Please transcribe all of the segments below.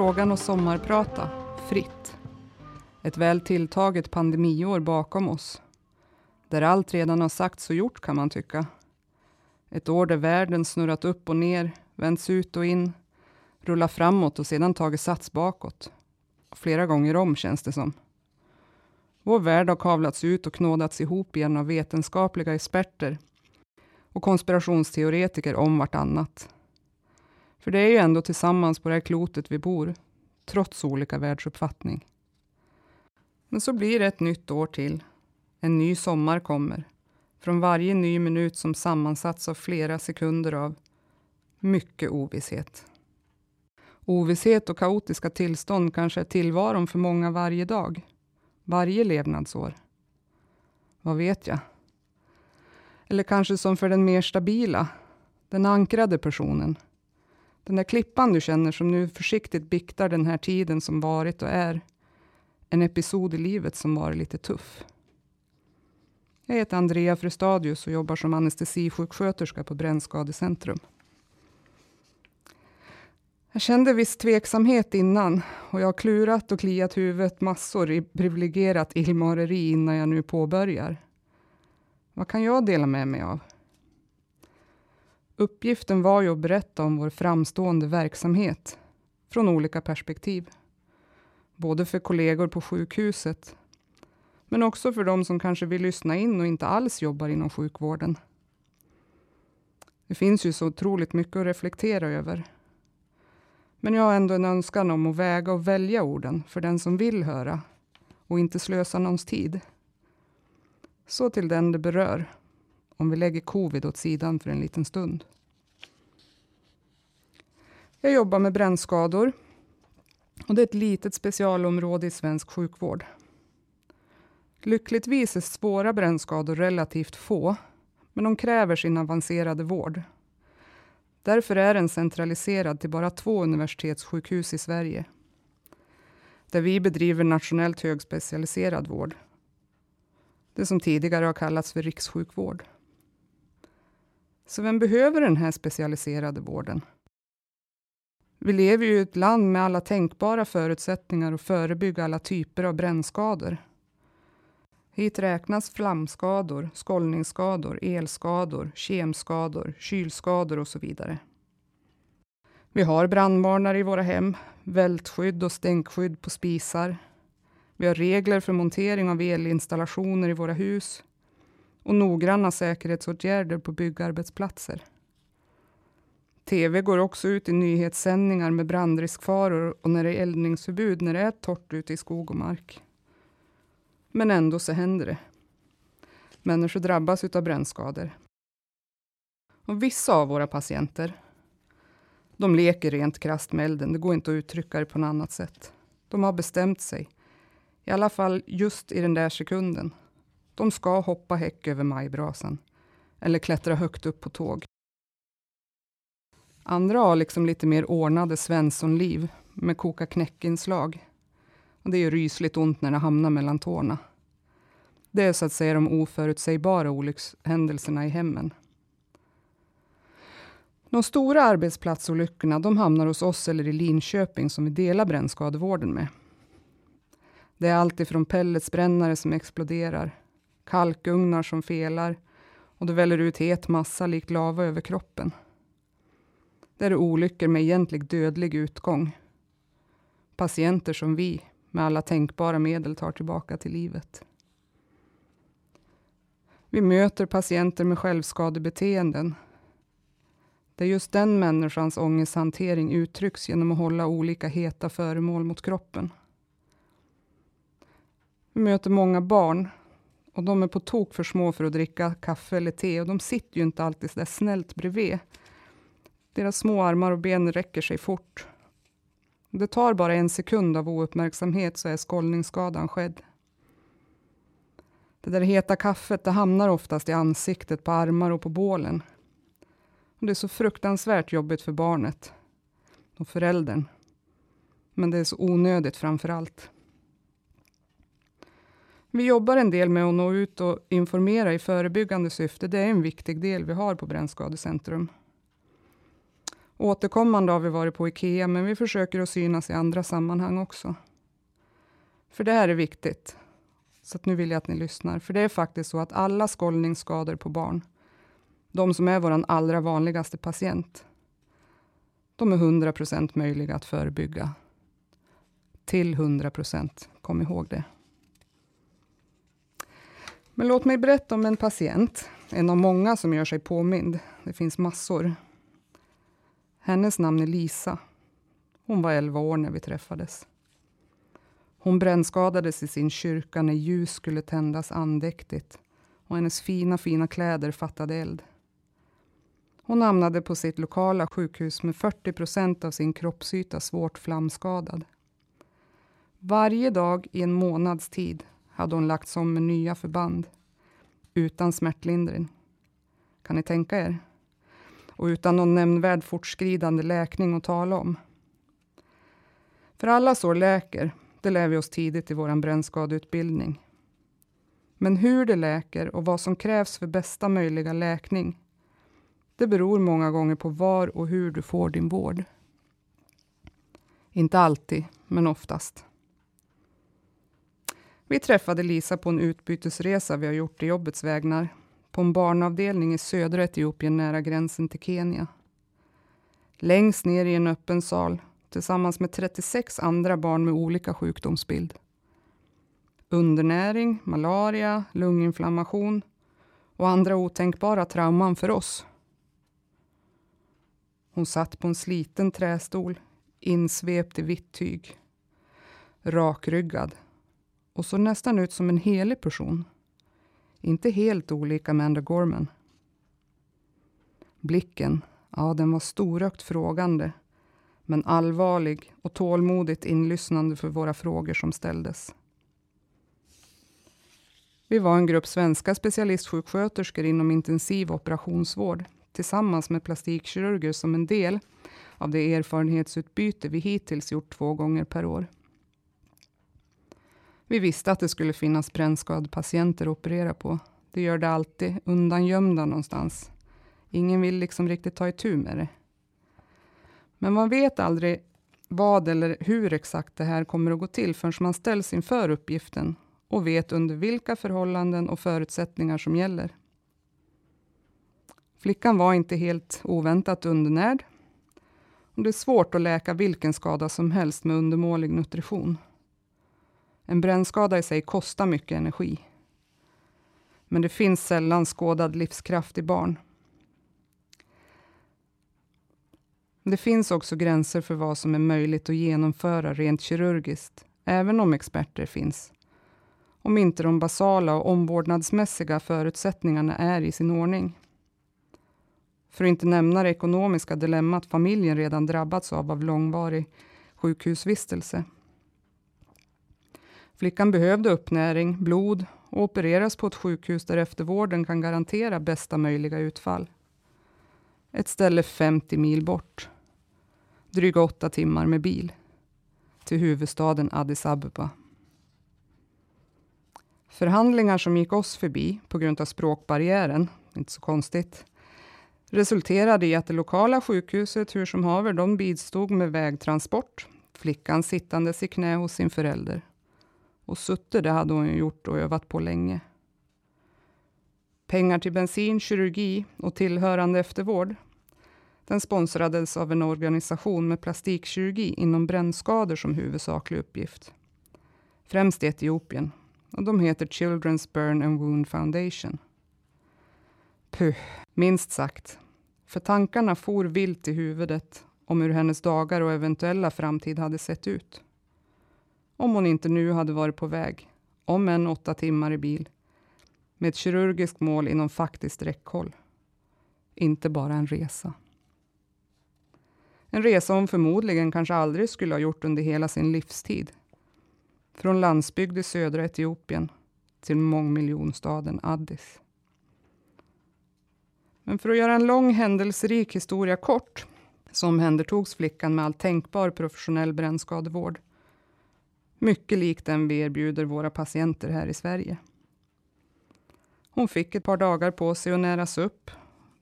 frågan och sommarprata, fritt. Ett väl tilltaget pandemiår bakom oss. Där allt redan har sagts och gjort kan man tycka. Ett år där världen snurrat upp och ner, vänts ut och in, rullat framåt och sedan tagit sats bakåt. Flera gånger om känns det som. Vår värld har kavlats ut och knådats ihop igen av vetenskapliga experter och konspirationsteoretiker om vartannat. För det är ju ändå tillsammans på det här klotet vi bor, trots olika världsuppfattning. Men så blir det ett nytt år till. En ny sommar kommer. Från varje ny minut som sammansatts av flera sekunder av mycket ovisshet. Ovisshet och kaotiska tillstånd kanske är tillvaron för många varje dag. Varje levnadsår. Vad vet jag? Eller kanske som för den mer stabila, den ankrade personen. Den där klippan du känner som nu försiktigt biktar den här tiden som varit och är. En episod i livet som varit lite tuff. Jag heter Andrea Frustadius och jobbar som anestesisjuksköterska på Brännskadecentrum. Jag kände viss tveksamhet innan och jag har klurat och kliat huvudet massor i privilegierat illmareri innan jag nu påbörjar. Vad kan jag dela med mig av? Uppgiften var ju att berätta om vår framstående verksamhet från olika perspektiv. Både för kollegor på sjukhuset, men också för de som kanske vill lyssna in och inte alls jobbar inom sjukvården. Det finns ju så otroligt mycket att reflektera över. Men jag har ändå en önskan om att väga och välja orden för den som vill höra och inte slösa någons tid. Så till den det berör, om vi lägger covid åt sidan för en liten stund. Jag jobbar med brännskador och det är ett litet specialområde i svensk sjukvård. Lyckligtvis är svåra brännskador relativt få, men de kräver sin avancerade vård. Därför är den centraliserad till bara två universitetssjukhus i Sverige, där vi bedriver nationellt högspecialiserad vård. Det som tidigare har kallats för rikssjukvård. Så vem behöver den här specialiserade vården? Vi lever ju i ett land med alla tänkbara förutsättningar att förebygga alla typer av brännskador. Hit räknas flamskador, skållningsskador, elskador, kemskador, kylskador och så vidare. Vi har brandvarnare i våra hem, vältskydd och stänkskydd på spisar. Vi har regler för montering av elinstallationer i våra hus och noggranna säkerhetsåtgärder på byggarbetsplatser. TV går också ut i nyhetssändningar med brandriskfaror och när det är eldningsförbud när det är torrt ute i skog och mark. Men ändå så händer det. Människor drabbas av brännskador. Och vissa av våra patienter, de leker rent krasst med elden. Det går inte att uttrycka det på något annat sätt. De har bestämt sig. I alla fall just i den där sekunden. De ska hoppa häck över majbrasan. Eller klättra högt upp på tåg. Andra har liksom lite mer ordnade Svenssonliv med koka knäckinslag. Och det är ju rysligt ont när det hamnar mellan tårna. Det är så att säga de oförutsägbara olyckshändelserna i hemmen. De stora arbetsplatsolyckorna de hamnar hos oss eller i Linköping som vi delar brännskadevården med. Det är allt ifrån pelletsbrännare som exploderar, kalkugnar som felar och det väller ut het massa likt lava över kroppen. Där är olyckor med egentlig dödlig utgång. Patienter som vi med alla tänkbara medel tar tillbaka till livet. Vi möter patienter med självskadebeteenden. Där just den människans ångesthantering uttrycks genom att hålla olika heta föremål mot kroppen. Vi möter många barn och de är på tok för små för att dricka kaffe eller te och de sitter ju inte alltid så där snällt bredvid. Deras små armar och ben räcker sig fort. Det tar bara en sekund av ouppmärksamhet så är skållningsskadan skedd. Det där heta kaffet det hamnar oftast i ansiktet, på armar och på bålen. Och det är så fruktansvärt jobbigt för barnet och föräldern. Men det är så onödigt framför allt. Vi jobbar en del med att nå ut och informera i förebyggande syfte. Det är en viktig del vi har på Brännskadecentrum. Återkommande har vi varit på IKEA, men vi försöker att synas i andra sammanhang också. För det här är viktigt. Så nu vill jag att ni lyssnar. För det är faktiskt så att alla skållningsskador på barn, de som är vår allra vanligaste patient, de är 100 procent möjliga att förebygga. Till 100 procent, kom ihåg det. Men låt mig berätta om en patient, en av många som gör sig påmind. Det finns massor. Hennes namn är Lisa. Hon var 11 år när vi träffades. Hon brännskadades i sin kyrka när ljus skulle tändas andäktigt och hennes fina, fina kläder fattade eld. Hon hamnade på sitt lokala sjukhus med 40 procent av sin kroppsyta svårt flamskadad. Varje dag i en månads tid hade hon lagts om med nya förband utan smärtlindring. Kan ni tänka er? Och utan någon nämnvärd fortskridande läkning att tala om. För alla sår läker, det lär vi oss tidigt i vår brännskadeutbildning. Men hur det läker och vad som krävs för bästa möjliga läkning, det beror många gånger på var och hur du får din vård. Inte alltid, men oftast. Vi träffade Lisa på en utbytesresa vi har gjort i jobbets vägnar på en barnavdelning i södra Etiopien nära gränsen till Kenya. Längst ner i en öppen sal tillsammans med 36 andra barn med olika sjukdomsbild. Undernäring, malaria, lunginflammation och andra otänkbara trauman för oss. Hon satt på en sliten trästol, insvept i vitt tyg. Rakryggad och såg nästan ut som en helig person. Inte helt olika Amanda Gorman. Blicken, ja den var storögt frågande men allvarlig och tålmodigt inlyssnande för våra frågor som ställdes. Vi var en grupp svenska specialistsjuksköterskor inom intensiv operationsvård tillsammans med plastikkirurger som en del av det erfarenhetsutbyte vi hittills gjort två gånger per år. Vi visste att det skulle finnas brännskadepatienter att operera på. Det gör det alltid, undangömda någonstans. Ingen vill liksom riktigt ta itu med det. Men man vet aldrig vad eller hur exakt det här kommer att gå till förrän man ställs inför uppgiften och vet under vilka förhållanden och förutsättningar som gäller. Flickan var inte helt oväntat undernärd. Och det är svårt att läka vilken skada som helst med undermålig nutrition. En brännskada i sig kostar mycket energi. Men det finns sällan skådad livskraft i barn. Det finns också gränser för vad som är möjligt att genomföra rent kirurgiskt, även om experter finns. Om inte de basala och omvårdnadsmässiga förutsättningarna är i sin ordning. För att inte nämna det ekonomiska dilemmat familjen redan drabbats av av långvarig sjukhusvistelse. Flickan behövde uppnäring, blod och opereras på ett sjukhus där eftervården kan garantera bästa möjliga utfall. Ett ställe 50 mil bort. Dryga åtta timmar med bil. Till huvudstaden Addis Abeba. Förhandlingar som gick oss förbi på grund av språkbarriären, inte så konstigt, resulterade i att det lokala sjukhuset hur som haver, de bidstod med vägtransport, flickan sittandes i knä hos sin förälder. Och suttit det hade hon ju gjort och övat på länge. Pengar till bensin, kirurgi och tillhörande eftervård. Den sponsrades av en organisation med plastikkirurgi inom brännskador som huvudsaklig uppgift. Främst i Etiopien. Och de heter Children's Burn and Wound Foundation. Puh, minst sagt. För tankarna for vilt i huvudet om hur hennes dagar och eventuella framtid hade sett ut. Om hon inte nu hade varit på väg, om än åtta timmar i bil, med ett kirurgiskt mål inom faktiskt räckhåll. Inte bara en resa. En resa hon förmodligen kanske aldrig skulle ha gjort under hela sin livstid. Från landsbygd i södra Etiopien till mångmiljonstaden Addis. Men för att göra en lång händelserik historia kort så omhändertogs flickan med all tänkbar professionell brännskadevård. Mycket lik den vi erbjuder våra patienter här i Sverige. Hon fick ett par dagar på sig att näras upp,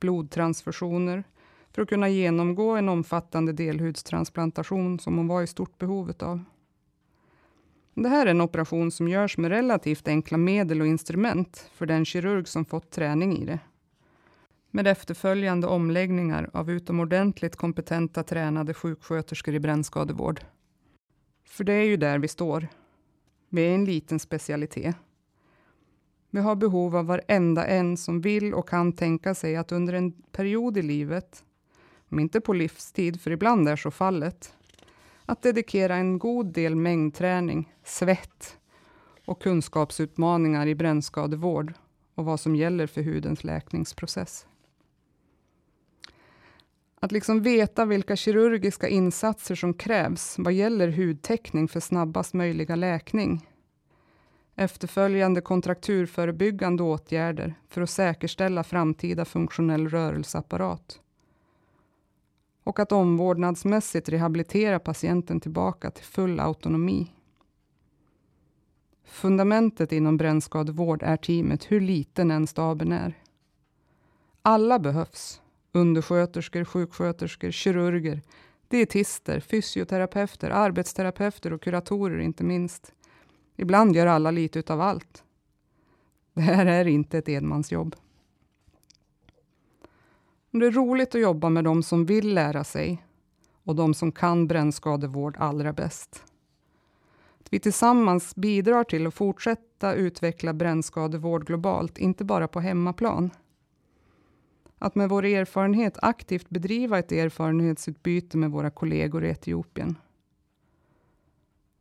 blodtransfusioner, för att kunna genomgå en omfattande delhudstransplantation som hon var i stort behov av. Det här är en operation som görs med relativt enkla medel och instrument för den kirurg som fått träning i det. Med efterföljande omläggningar av utomordentligt kompetenta tränade sjuksköterskor i brännskadevård. För det är ju där vi står. Vi är en liten specialitet. Vi har behov av varenda en som vill och kan tänka sig att under en period i livet, om inte på livstid, för ibland är så fallet, att dedikera en god del mängdträning, svett och kunskapsutmaningar i brännskadevård och vad som gäller för hudens läkningsprocess. Att liksom veta vilka kirurgiska insatser som krävs vad gäller hudtäckning för snabbast möjliga läkning. Efterföljande kontrakturförebyggande åtgärder för att säkerställa framtida funktionell rörelseapparat och att omvårdnadsmässigt rehabilitera patienten tillbaka till full autonomi. Fundamentet inom brännskadevård är teamet, hur liten än staben är. Alla behövs. Undersköterskor, sjuksköterskor, kirurger, dietister, fysioterapeuter, arbetsterapeuter och kuratorer inte minst. Ibland gör alla lite utav allt. Det här är inte ett enmansjobb. Det är roligt att jobba med de som vill lära sig och de som kan brännskadevård allra bäst. Att vi tillsammans bidrar till att fortsätta utveckla brännskadevård globalt, inte bara på hemmaplan. Att med vår erfarenhet aktivt bedriva ett erfarenhetsutbyte med våra kollegor i Etiopien.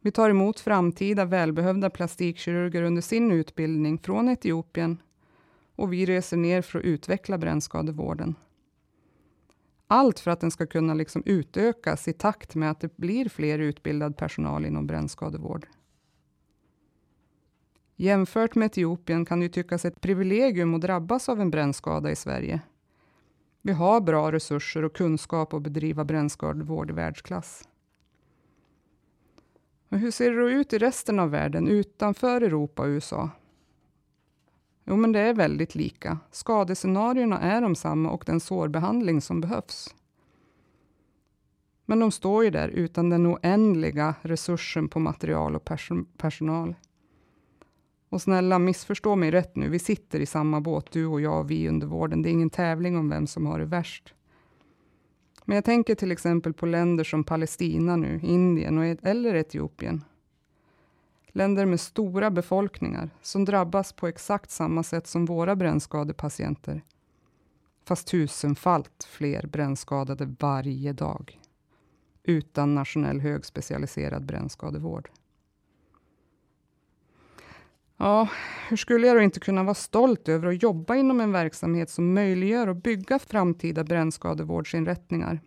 Vi tar emot framtida välbehövda plastikkirurger under sin utbildning från Etiopien och vi reser ner för att utveckla brännskadevården. Allt för att den ska kunna liksom utökas i takt med att det blir fler utbildad personal inom brännskadevård. Jämfört med Etiopien kan det tyckas ett privilegium att drabbas av en brännskada i Sverige. Vi har bra resurser och kunskap att bedriva brännskadevård i världsklass. Men hur ser det då ut i resten av världen utanför Europa och USA? Jo, men det är väldigt lika. Skadescenarierna är de samma och den sårbehandling som behövs. Men de står ju där utan den oändliga resursen på material och pers personal. Och snälla, missförstå mig rätt nu. Vi sitter i samma båt, du och jag och vi under vården. Det är ingen tävling om vem som har det värst. Men jag tänker till exempel på länder som Palestina nu, Indien och, eller Etiopien. Länder med stora befolkningar som drabbas på exakt samma sätt som våra brännskadepatienter. Fast tusenfalt fler brännskadade varje dag. Utan nationell högspecialiserad brännskadevård. Ja, hur skulle jag då inte kunna vara stolt över att jobba inom en verksamhet som möjliggör att bygga framtida brännskadevårdsinrättningar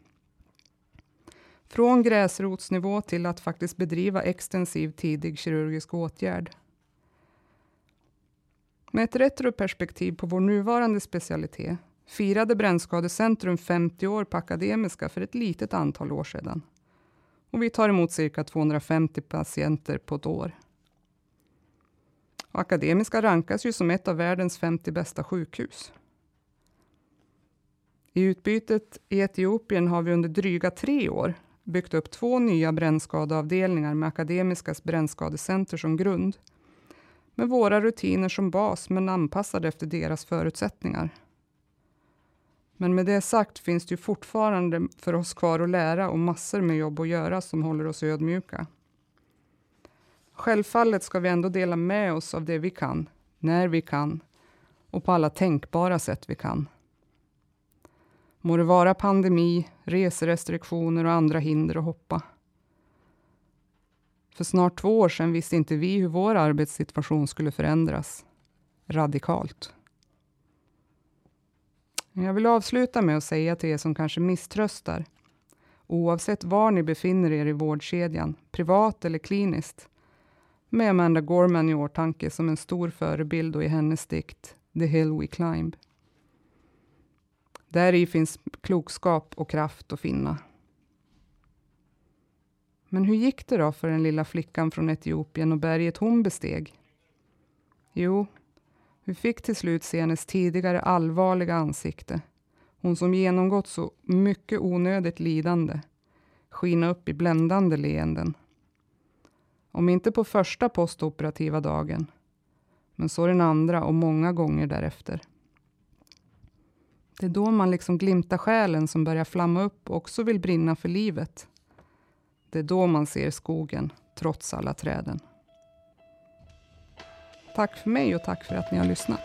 från gräsrotsnivå till att faktiskt bedriva extensiv tidig kirurgisk åtgärd. Med ett retroperspektiv på vår nuvarande specialitet firade Brännskadecentrum 50 år på Akademiska för ett litet antal år sedan. Och vi tar emot cirka 250 patienter på ett år. Och Akademiska rankas ju som ett av världens 50 bästa sjukhus. I utbytet i Etiopien har vi under dryga tre år byggt upp två nya brännskadeavdelningar med Akademiskas brännskadecenter som grund. Med våra rutiner som bas, men anpassade efter deras förutsättningar. Men med det sagt finns det ju fortfarande för oss kvar att lära och massor med jobb att göra som håller oss ödmjuka. Självfallet ska vi ändå dela med oss av det vi kan, när vi kan och på alla tänkbara sätt vi kan. Må det vara pandemi, reserestriktioner och andra hinder att hoppa. För snart två år sedan visste inte vi hur vår arbetssituation skulle förändras. Radikalt. Jag vill avsluta med att säga till er som kanske misströstar, oavsett var ni befinner er i vårdkedjan, privat eller kliniskt, med Amanda Gorman i åtanke som en stor förebild och i hennes dikt The Hill We Climb. Där i finns klokskap och kraft att finna. Men hur gick det då för den lilla flickan från Etiopien och berget hon besteg? Jo, vi fick till slut se hennes tidigare allvarliga ansikte Hon som genomgått så mycket onödigt lidande skina upp i bländande leenden. Om inte på första postoperativa dagen, men så den andra och många gånger därefter. Det är då man liksom glimtar själen som börjar flamma upp och också vill brinna för livet. Det är då man ser skogen, trots alla träden. Tack för mig och tack för att ni har lyssnat.